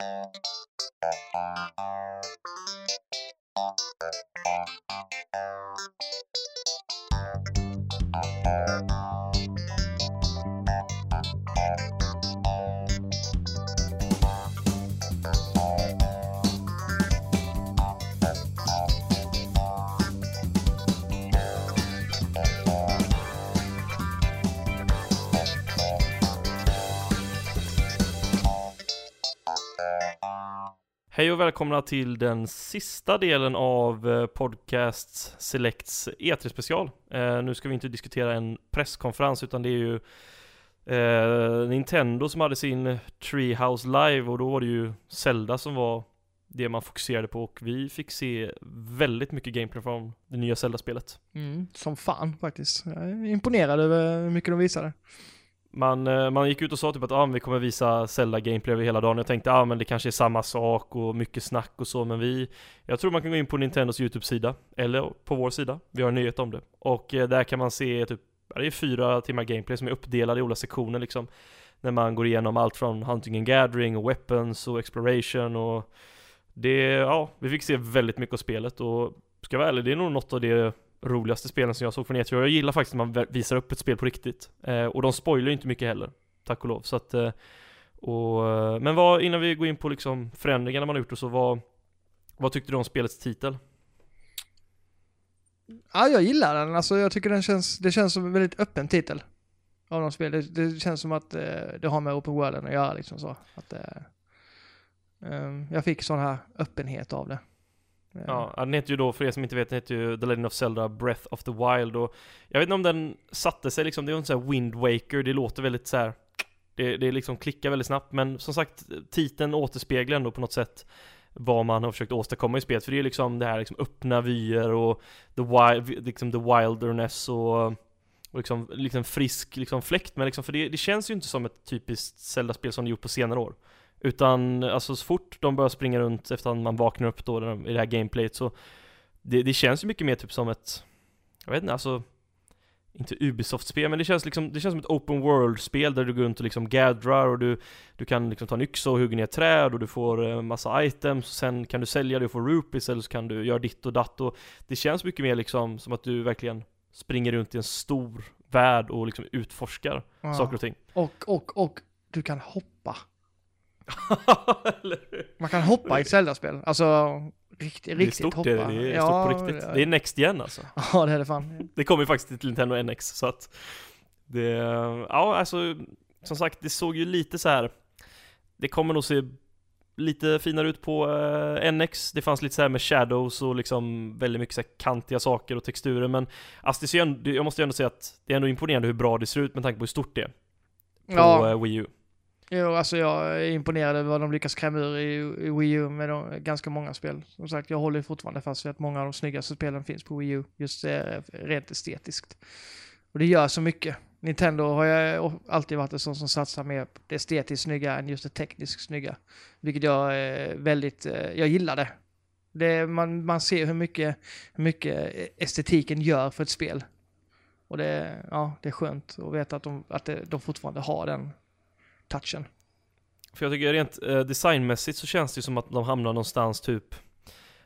Thank you. Hej och välkomna till den sista delen av eh, Podcast Selects E3 special. Eh, nu ska vi inte diskutera en presskonferens utan det är ju eh, Nintendo som hade sin Treehouse Live och då var det ju Zelda som var det man fokuserade på och vi fick se väldigt mycket gameplay från det nya Zelda-spelet. Mm, som fan faktiskt. Jag är imponerad över hur mycket de visade. Man, eh, man gick ut och sa typ att ah, vi kommer visa Zelda gameplay över hela dagen. Jag tänkte ah, men det kanske är samma sak och mycket snack och så, men vi Jag tror man kan gå in på Nintendos YouTube-sida, eller på vår sida. Vi har en nyhet om det. Och eh, där kan man se typ, det är fyra timmar gameplay som är uppdelade i olika sektioner liksom. När man går igenom allt från Hunting and Gathering och Weapons och Exploration och Det, ja, vi fick se väldigt mycket av spelet och ska jag vara ärlig, det är nog något av det roligaste spelen som jag såg från E3. Jag gillar faktiskt när man visar upp ett spel på riktigt. Eh, och de spoilar ju inte mycket heller, tack och lov. Så att, eh, och, eh, men vad, innan vi går in på liksom förändringarna man har gjort och så, vad, vad tyckte du om spelets titel? Ja, jag gillar den. Alltså jag tycker den känns, det känns som en väldigt öppen titel. Av de spel. Det, det känns som att eh, det har med open worlden att göra liksom så. Att, eh, eh, jag fick sån här öppenhet av det. Ja, den heter ju då, för er som inte vet, den heter ju The Legend of Zelda Breath of the Wild och Jag vet inte om den satte sig liksom, det är en sån här Wind Waker, det låter väldigt så här, det, det liksom klickar väldigt snabbt, men som sagt, titeln återspeglar ändå på något sätt vad man har försökt åstadkomma i spelet, för det är liksom det här liksom öppna vyer och the, wild, liksom the wilderness och, och liksom, liksom frisk liksom fläkt, men liksom, för det, det känns ju inte som ett typiskt Zelda-spel som det gjort på senare år. Utan alltså så fort de börjar springa runt efter att man vaknar upp då i det här gameplayet så det, det känns ju mycket mer typ som ett Jag vet inte alltså Inte Ubisoft-spel men det känns liksom Det känns som ett open world-spel där du går runt och liksom gaddrar och du Du kan liksom ta en yxa och hugga ner träd och du får eh, massa items och sen kan du sälja det och få rupees eller så kan du göra ditt och datt och Det känns mycket mer liksom som att du verkligen Springer runt i en stor värld och liksom utforskar ja. saker och ting Och, och, och du kan hoppa Man kan hoppa i ett Zelda-spel. Alltså, riktigt, riktigt stort, hoppa. Det, det är ja, stort på riktigt. Ja. Det är Next Gen alltså. Ja, det är det fan. Det kommer ju faktiskt till Nintendo NX, så att det, ja alltså, som sagt, det såg ju lite så här. Det kommer nog se lite finare ut på uh, NX. Det fanns lite så här med shadows och liksom väldigt mycket så kantiga saker och texturer, men alltså det ser ändå, jag måste ju ändå säga att det är ändå imponerande hur bra det ser ut med tanke på hur stort det är. På ja. uh, Wii U. Jo, alltså jag är imponerad över vad de lyckas kräma ur i, i Wii U med de, ganska många spel. Som sagt, jag håller fortfarande fast vid att många av de snyggaste spelen finns på Wii U, just eh, rent estetiskt. Och det gör så mycket. Nintendo har jag alltid varit en sån som satsar mer på det estetiskt snygga än just det tekniskt snygga. Vilket jag eh, väldigt, eh, jag gillar det. det man, man ser hur mycket, hur mycket estetiken gör för ett spel. Och det, ja, det är skönt att veta att de, att de fortfarande har den touchen. För jag tycker rent eh, designmässigt så känns det som att de hamnar någonstans typ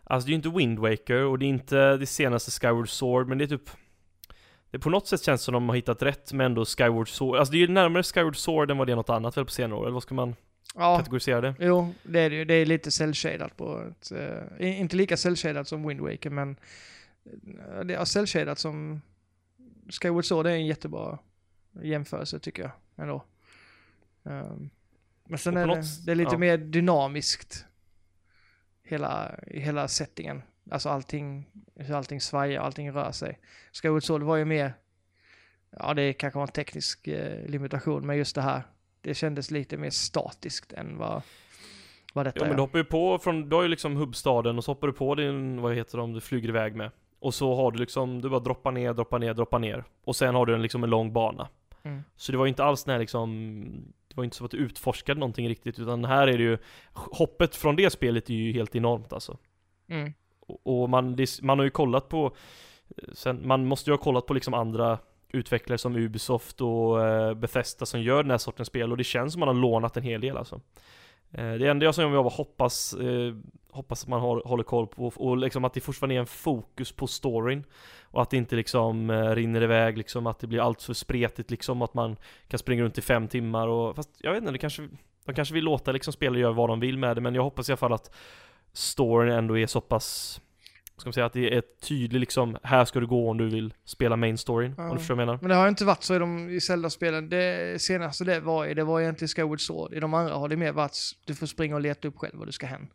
Alltså det är ju inte Wind Waker och det är inte det senaste Skyward Sword men det är typ det på något sätt känns som de har hittat rätt men ändå Skyward Sword, alltså det är ju närmare Skyward Sword än vad det är något annat väl på senare år, eller vad ska man ja. kategorisera det? Jo, det är det ju. Det är lite cell på ett, uh, inte lika cell som Wind Waker men uh, det är cell som Skyward Sword är en jättebra jämförelse tycker jag ändå. Um, men sen är det, det är lite ja. mer dynamiskt. Hela, hela settingen. Alltså allting, allting svajar, allting rör sig. Skyward Sword var ju mer, ja det kanske var en teknisk eh, limitation, men just det här, det kändes lite mer statiskt än vad, vad detta Ja men du hoppar ju på från, du har ju liksom hubbstaden och så hoppar du på din, vad heter de, du flyger iväg med. Och så har du liksom, du bara droppar ner, droppar ner, droppar ner. Och sen har du en, liksom en lång bana. Mm. Så det var ju inte alls den här liksom det var inte så att du utforskade någonting riktigt utan här är det ju Hoppet från det spelet är ju helt enormt alltså mm. och, och, man, det, man har ju kollat på sen, Man måste ju ha kollat på liksom andra utvecklare som Ubisoft och eh, Bethesda som gör den här sortens spel och det känns som man har lånat en hel del alltså Eh, det enda jag som jag bara hoppas, eh, hoppas att man har, håller koll på och liksom att det fortfarande är en fokus på storyn. Och att det inte liksom eh, rinner iväg liksom, att det blir allt för spretigt liksom, att man kan springa runt i fem timmar och fast jag vet inte, det kanske de kanske vill låta liksom spelare göra vad de vill med det, men jag hoppas i alla fall att storyn ändå är så pass Ska man säga att det är tydligt liksom, här ska du gå om du vill spela main storyn, Ja. om du förstår vad jag menar? Men det har ju inte varit så i de i Zelda-spelen. Det senaste det var i, det var egentligen Skyward Sword. I de andra har det mer varit, du får springa och leta upp själv var du ska hän.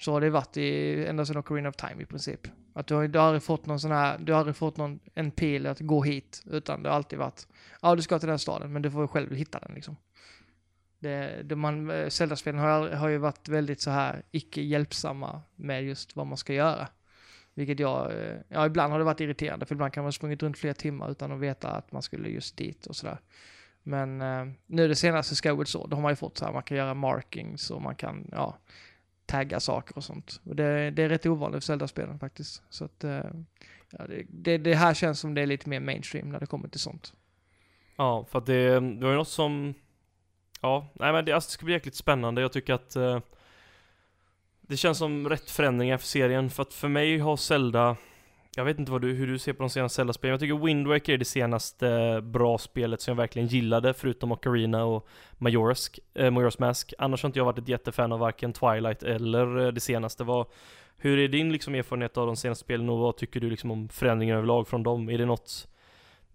Så har det varit i, ända sedan Ocarina of Time i princip. Att du har, du har aldrig fått någon sån här, du har aldrig fått någon, en pil att gå hit, utan det har alltid varit, ja du ska till den staden, men du får själv hitta den liksom. Det, det man, eh, Zelda-spelen har, har ju varit väldigt så här icke hjälpsamma med just vad man ska göra. Vilket jag, eh, ja ibland har det varit irriterande för ibland kan man ha sprungit runt flera timmar utan att veta att man skulle just dit och sådär. Men eh, nu det senaste Skyward Sword, då har man ju fått så här, man kan göra markings och man kan, ja, tagga saker och sånt. Och det, det är rätt ovanligt för Zelda-spelen faktiskt. Så att, eh, ja, det, det, det här känns som det är lite mer mainstream när det kommer till sånt. Ja, för att det, det var ju något som Ja, nej men det, alltså, det ska bli jäkligt spännande. Jag tycker att eh, det känns som rätt förändringar för serien. För att för mig har Zelda Jag vet inte vad du, hur du ser på de senaste Zelda-spelen. Jag tycker Wind Waker är det senaste eh, bra spelet som jag verkligen gillade, förutom Ocarina och Majora's, eh, Majora's Mask. Annars har inte jag varit ett jättefan av varken Twilight eller eh, det senaste. Vad, hur är din liksom erfarenhet av de senaste spelen och vad tycker du liksom om förändringar överlag från dem? Är det något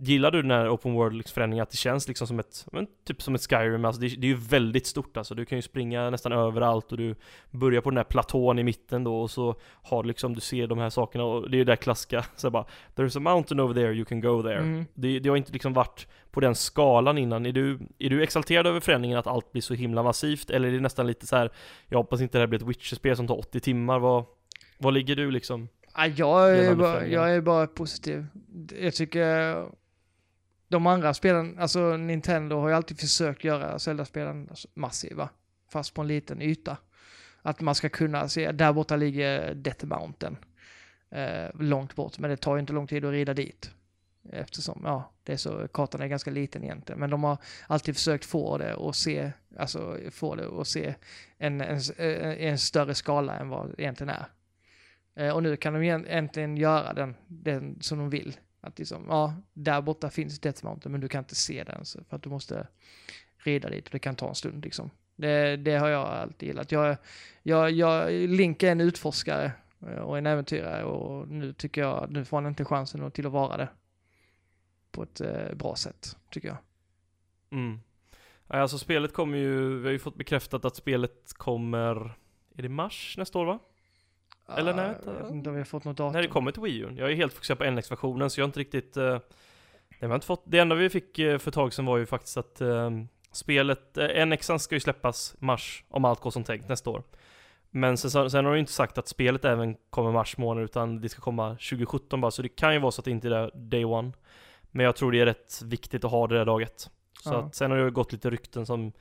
Gillar du den här open world-förändringen, att det känns liksom som ett, men typ som ett Skyrim, alltså det, det är ju väldigt stort alltså, du kan ju springa nästan överallt och du börjar på den här platån i mitten då och så har liksom, du ser de här sakerna och det är ju där klassiska, så bara There's a mountain over there, you can go there. Mm. Det, det har inte liksom varit på den skalan innan. Är du, är du exalterad över förändringen att allt blir så himla massivt? Eller är det nästan lite så här, jag hoppas inte det här blir ett Witcher-spel som tar 80 timmar, vad, vad ligger du liksom? Ja, jag, är bara, jag är bara positiv. Jag tycker de andra spelen, alltså Nintendo har ju alltid försökt göra Zelda-spelen massiva, fast på en liten yta. Att man ska kunna se, där borta ligger Death Mountain. Eh, långt bort, men det tar ju inte lång tid att rida dit. Eftersom, ja, det är så, kartan är ganska liten egentligen. Men de har alltid försökt få det och se, alltså få det och se en, en, eh, en större skala än vad det egentligen är. Eh, och nu kan de egentligen äntligen göra den, den som de vill. Att liksom, ja, där borta finns Death Mountain, men du kan inte se den för att du måste rida dit och det kan ta en stund liksom. Det, det har jag alltid gillat. Jag, jag, jag, Link är en utforskare eh, och en äventyrare och nu tycker jag, nu får han inte chansen till att vara det. På ett eh, bra sätt, tycker jag. Mm. Alltså spelet kommer ju, vi har ju fått bekräftat att spelet kommer, är det mars nästa år va? Eller nej. Jag vet inte om vi har fått något datum. När det kommer till Wii U. Jag är helt fokuserad på NX-versionen så jag har inte riktigt... Uh, det, har inte fått, det enda vi fick eh, för ett tag sedan var ju faktiskt att eh, spelet, uh, NX ska ju släppas mars om allt går som tänkt nästa år. Men sen, sen har de ju inte sagt att spelet även kommer mars månad utan det ska komma 2017 bara så det kan ju vara så att det inte är där day one. Men jag tror det är rätt viktigt att ha det där dag ett. Så Ja. att sen har det ju gått lite rykten som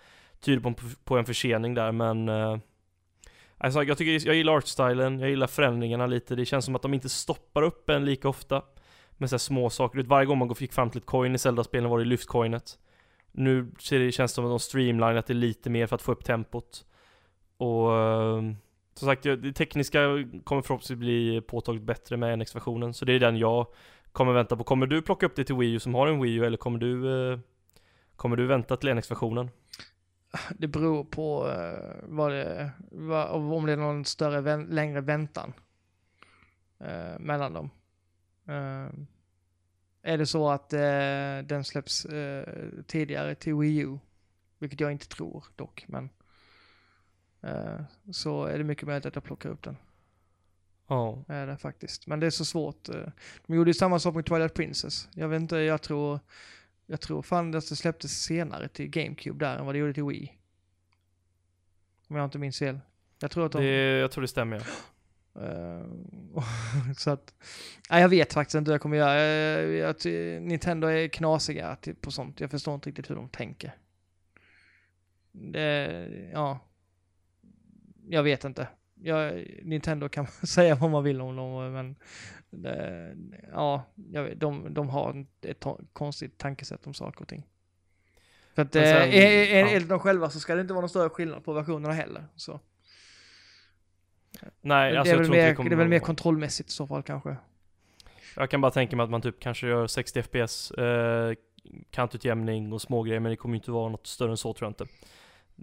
tyder på en, på en försening där men Alltså jag tycker, jag gillar artstylen, jag gillar förändringarna lite, det känns som att de inte stoppar upp en lika ofta Med så här små saker, Du vet, varje gång man gick fick fram till ett coin i Zelda-spelen var det lyftcoinet Nu ser det, känns det som att de streamlinat det lite mer för att få upp tempot Och ehm, som sagt, det tekniska kommer förhoppningsvis bli påtagligt bättre med NX-versionen Så det är den jag kommer vänta på. Kommer du plocka upp det till Wii U som har en Wii U eller kommer du eh, Kommer du vänta till NX-versionen? Det beror på eh, vad det, vad, om det är någon större, vän, längre väntan eh, mellan dem. Eh, är det så att den släpps tidigare till Wii U, vilket jag inte tror dock, men så är det mycket möjligt att jag plockar upp den. Ja, Är det faktiskt. Men det är så svårt. De gjorde ju samma sak med Twilight Princess. Jag vet inte, jag tror, jag tror fan att det släpptes senare till GameCube där än vad det gjorde till Wii. Om jag inte minns fel. Jag tror att de... det, jag tror det stämmer ja. eh, så att... Nej, jag vet faktiskt inte hur jag kommer göra. Jag, Nintendo är knasiga till- på sånt. Jag förstår inte riktigt hur de tänker. Det, ja. Jag vet inte. Jag, Nintendo kan säga vad man vill om dem, men det, ja, jag vet, de, de har ett konstigt tankesätt om saker och ting. För att eh, sen- ja. enligt dem själva så ska det inte vara någon större skillnad på versionerna heller. Så. Nej, det, alltså är jag väl mer, det det är väl mer kontrollmässigt i så fall kanske. Jag kan bara tänka mig att man typ kanske gör 60 FPS, eh, kantutjämning och smågrejer, men det kommer inte vara något större än så tror jag inte.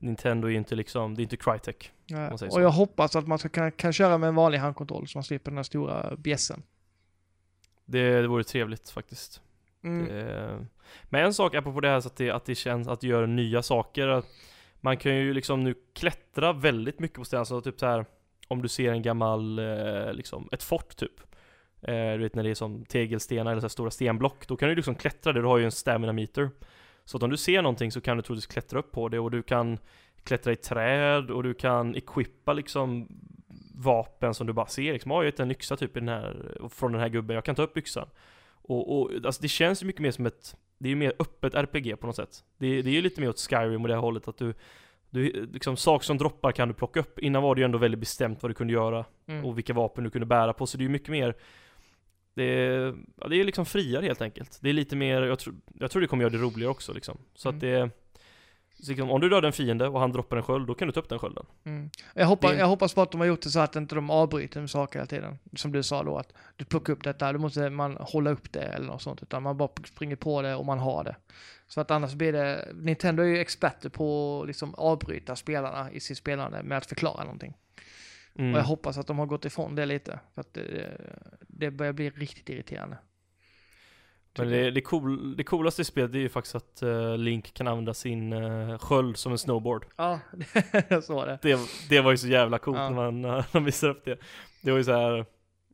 Nintendo är ju inte liksom, det är inte Crytek. Säger och så. jag hoppas att man ska kunna kan köra med en vanlig handkontroll så man slipper den här stora bjässen. Det, det vore trevligt faktiskt. Mm. Eh, Men en sak apropå det här så att det, att det känns att det gör nya saker. Man kan ju liksom nu klättra väldigt mycket på ställen. Så typ så här om du ser en gammal, eh, liksom, ett fort typ. Eh, du vet när det är som tegelstenar eller så stora stenblock. Då kan du liksom klättra det, du har ju en stamina meter. Så att om du ser någonting så kan du troligtvis klättra upp på det och du kan klättra i träd och du kan equippa liksom vapen som du bara ser liksom, har jag en yxa typ i den här, från den här gubben, jag kan ta upp yxan. Och, och alltså det känns ju mycket mer som ett, det är ju mer öppet RPG på något sätt. Det, det är ju lite mer åt Skyrim och det här hållet att du, du liksom saker som droppar kan du plocka upp. Innan var det ju ändå väldigt bestämt vad du kunde göra Mm. och vilka vapen du kunde bära på, så det är ju mycket mer det är, ja, det är liksom friare helt enkelt. Det är lite mer, jag tror, jag tror det kommer göra det roligare också liksom. Så Mm. att det liksom, om du dödar en fiende och han droppar en sköld, då kan du ta upp den skölden. Mm. Jag, hoppas, Det- jag hoppas på att de har gjort det så att inte de avbryter med saker hela tiden. Som du sa då, att du plockar upp detta, då måste man hålla upp det eller något sånt. Utan man bara springer på det och man har det. Så att annars blir det, Nintendo är ju experter på att liksom avbryta spelarna i sitt spelande med att förklara någonting. Mm. Och jag hoppas att de har gått ifrån det lite. För att det, det börjar bli riktigt irriterande. Men det, det, cool, det coolaste i spelet är ju faktiskt att eh, Link kan använda sin uh, sköld som en snowboard. Ja, jag såg det. Det, det var ju så jävla coolt Ja. när man när de visade upp det. Det var ju så här.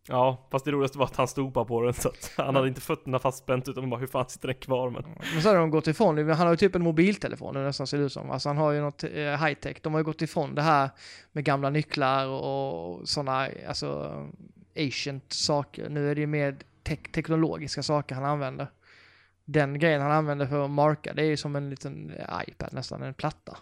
Ja, fast det roligaste var att han stod bara på den så att han hade inte fötterna fastspänt utan bara hur fan sitter den kvar men. Men så har de gått ifrån det. Han har ju typ en mobiltelefon nu nästan ser det ut som. Alltså han har ju något eh, high tech. De har ju gått ifrån det här med gamla nycklar och sådana, alltså ancient saker. Nu är det ju mer tek- teknologiska saker han använder. Den grejen han använder för att marka, det är ju som en liten eh, iPad nästan, en platta.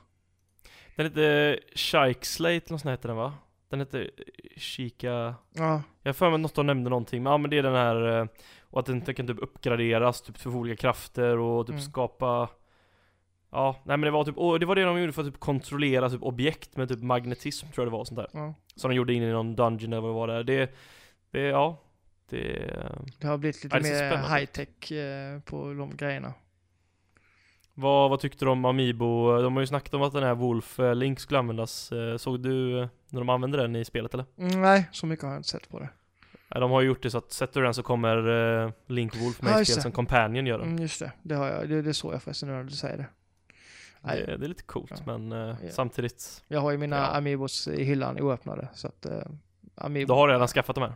Den heter Shike Slate eller något sånt heter den va? Den heter Shika... Ja, Jag för mig något de nämnde någonting, men ja men det är den här... eh, Och att den kan typ uppgraderas, typ för olika krafter och typ Mm. skapa... Ja, nej men det var typ, och det var det de gjorde för att typ kontrollera typ objekt med typ magnetism tror jag det var och sånt där. ja. Som de gjorde in i någon dungeon eller vad det var där. Det, det, ja. Det... Det har blivit lite Ja, mer spännande high tech eh, på de grejerna. Vad, vad tyckte du om Amiibo? De har ju snackat om att den här Wolf eh, Link skulle användas. Eh, Såg du eh, när de använde den i spelet eller? Mm, nej, så mycket har jag inte sett på det. De har ju gjort det så att sätter du den så kommer Link Wolf med Ja, i spelet som companion gör den. Mm, just det, det har jag. Det, det såg jag förresten när du säger det. Nej. Det, det är lite coolt Ja. men Ja. samtidigt, Jag har ju mina Ja. Amiibos i hyllan oöppnade, så att uh, Amiibo... då har du redan skaffat de här.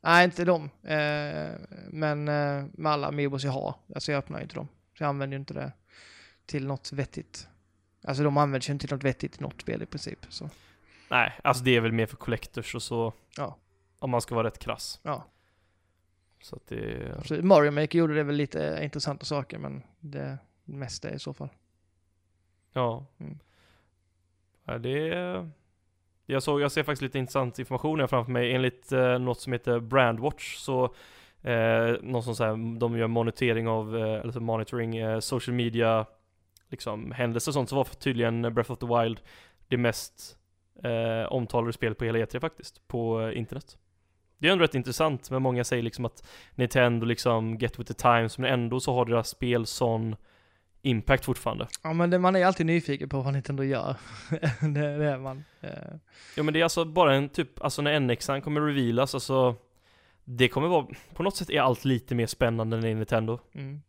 Nej, inte dem. Eh, men eh, med alla Amiibos jag har. Alltså jag öppnar ju inte dem. Så jag använder ju inte det till något vettigt. Alltså de används ju inte till något vettigt i något spel i princip. Så Nej, alltså det är väl mer för collectors och så. Ja. Om man ska vara rätt krass. ja. Så att det... Så Mario Maker gjorde det väl lite intressanta saker, men det mesta i så fall. Ja. Mm. ja det... Jag, såg, jag ser faktiskt lite intressant information här framför mig. Enligt eh, något som heter Brandwatch så eh, någon som säger de gör monitering av, eh, eller så monitoring eh, social media liksom händelser och sånt så var tydligen Breath of the Wild det mest eh, omtalade spelet på hela E3 faktiskt, på internet. Det är ändå rätt intressant, men många säger liksom att Nintendo liksom get with the times, men ändå så har deras spel sån impact fortfarande. Ja, men det, man är alltid nyfiken på vad Nintendo gör. det, det är man. Eh, Ja men det är alltså bara en typ, alltså när NXan kommer revealas, alltså Det kommer vara, på något sätt är allt lite mer spännande än i Nintendo mm.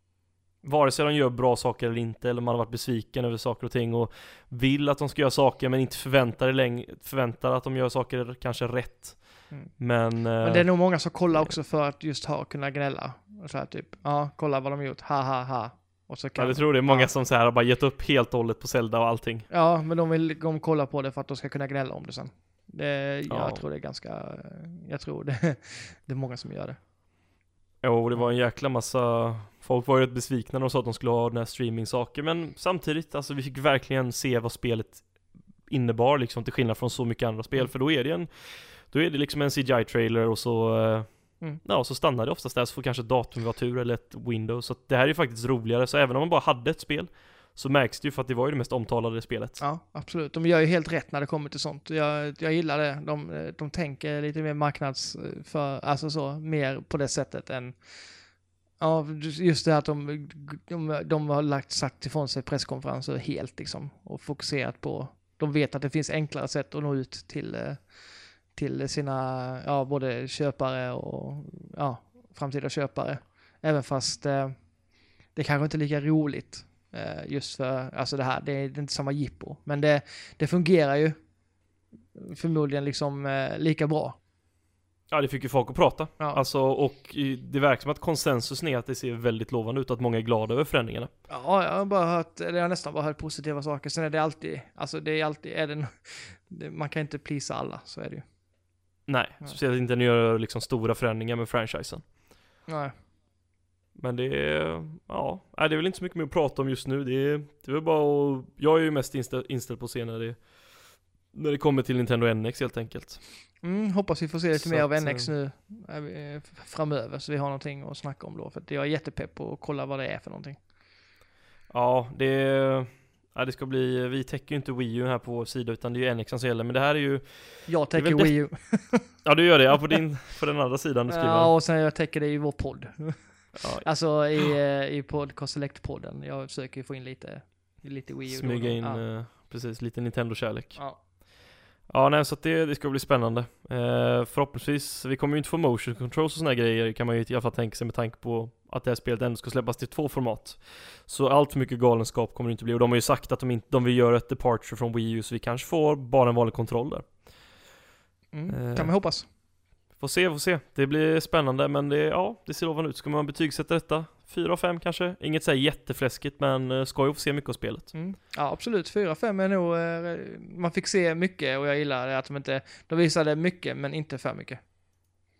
Vare sig de gör bra saker eller inte, eller man har varit besviken över saker och ting och Vill att de ska göra saker men inte förväntar, läng- förväntar att de gör saker kanske rätt Mm. Men, Men eh, det är nog många som kollar också för att just ha, kunna gnälla. Och Så här typ, ja, kolla vad de gjort, ha ha ha. Och så kan, ja, jag tror det är många ja. som så här har bara gett upp helt och hållet på Zelda och allting Ja, men de vill de kolla på det för att de ska kunna gnälla om det sen. Det, Ja. Jag tror det är ganska, jag tror det, det är många som gör det. Jo, det var en jäkla massa Folk var ju rätt besvikna när de sa att de skulle ha den här streaming-saker Men samtidigt, alltså vi fick verkligen se vad spelet Innebar liksom till skillnad från så mycket andra spel Mm. För då är det en Då är det liksom en CGI-trailer och så eh, Mm. Ja, så stannar det oftast där så får kanske datum vara tur eller ett Windows Så det här är ju faktiskt roligare Så även om man bara hade ett spel så märks det ju för att det var ju det mest omtalade spelet. Ja, absolut. De gör ju helt rätt när det kommer till sånt. Jag, jag gillar det. De, de tänker lite mer marknads... För, alltså så, mer på det sättet än... Ja, just det att de, de, de har lagt, sagt ifrån sig presskonferenser helt liksom och fokuserat på... De vet att det finns enklare sätt att nå ut till, till sina, ja, både köpare och ja, framtida köpare. Även fast eh, det kanske inte är lika roligt just för, alltså det här, det är, inte samma jippo. Men det, det fungerar ju förmodligen liksom eh, lika bra. Ja, det fick ju folk att prata. Ja. Alltså, och det verkar som att konsensus är att det ser väldigt lovande ut, att många är glada över förändringarna. Ja, jag har bara hört, eller jag har nästan bara hört positiva saker. Sen är det alltid, alltså det är alltid, är det, man kan inte plisa alla, så är det ju. Nej, Ja. speciellt inte när ni gör liksom stora förändringar med franchisen. Nej. Men det är, ja, det är väl inte så mycket mer att prata om just nu. Det är, det är väl bara att, jag är ju mest inställd, inställd på att se när det, när det kommer till Nintendo NX helt enkelt. Mm, hoppas vi får se lite Så mer av NX nu eh, framöver, så vi har någonting att snacka om då. För jag är jättepepp på att kolla vad det är för någonting. Ja, det, ja, det ska bli, vi täcker ju inte Wii U här på vår sida utan det är ju NX som gäller. Men det här är ju, Jag täcker Wii U. ja du gör det, ja på din, på den andra sidan du skriver. Ja, och sen jag täcker det i vår podd. Ja, Alltså i, eh, i Podcast Select-podden. Jag försöker ju få in lite, lite Wii U. smyga in, Ja. eh, precis, lite Nintendo-kärlek. Ja. Ja, nej, så att det, det ska bli spännande. Eh, förhoppningsvis, vi kommer ju inte få motion controls och såna här grejer kan man ju i alla fall tänka sig med tanke på att det här spelet ändå ska släppas till två format. Så allt för mycket galenskap kommer det inte bli och de har ju sagt att de, inte, de vill göra ett departure från Wii U så vi kanske får bara en vanlig kontroll där. Mm. Eh. Kan man hoppas. Får se, får se. Det blir spännande men det, ja, det ser lovande ut. Ska man betygsätta detta? 4 av 5 kanske? Inget så här jättefläskigt men eh, ska ju få se mycket av spelet. Mm. Ja, absolut. 4-5 är nog... eh, Man fick se mycket och jag gillar det att de inte... De visade mycket, men inte för mycket.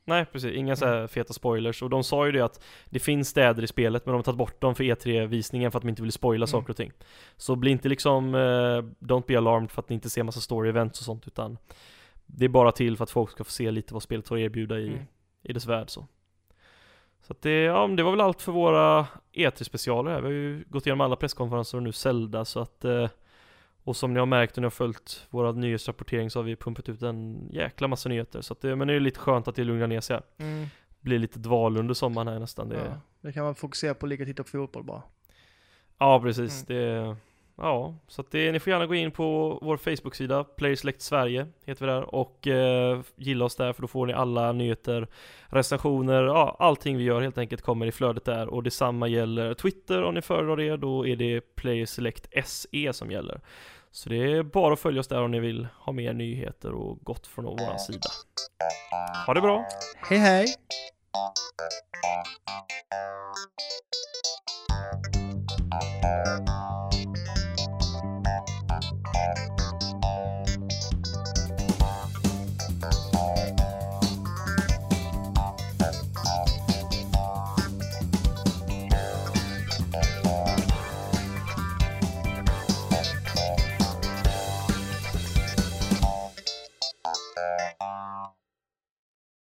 Nej precis, inga så här feta spoilers. Och de sa ju det att det finns städer i spelet men de har tagit bort dem för E3-visningen för att de inte vill spoila Mm. saker och ting. Så bli inte liksom, eh, don't be alarmed för att ni inte ser massa story events och sånt utan det är bara till för att folk ska få se lite vad spelet har att erbjuda i, Mm. i dess värld så. Så att det, ja, det var väl allt för våra E3-specialer här. Vi har ju gått igenom alla presskonferenser och nu Zelda så att eh, och som ni har märkt och ni har följt våra nyhetsrapportering så har vi pumpat ut en jäkla massa nyheter. Så att det, men det är lite skönt att det lugnar ner sig här. Mm. Blir lite dval under sommaren här nästan. Det, Ja. ja. Det kan man fokusera på att ligga och titta på fotboll bara. precis. Det, ja, så att det, ni får gärna gå in på vår Facebook-sida, Playerselect Sverige heter vi där och eh, gilla oss där för då får ni alla nyheter, recensioner, ja allting vi gör helt enkelt kommer i flödet där och detsamma gäller Twitter om ni föredrar det, då är det Playerselect SE som gäller. Så det är bara att följa oss där om ni vill ha mer nyheter och gott från vår sida. Ha det bra! Hej hej! Thank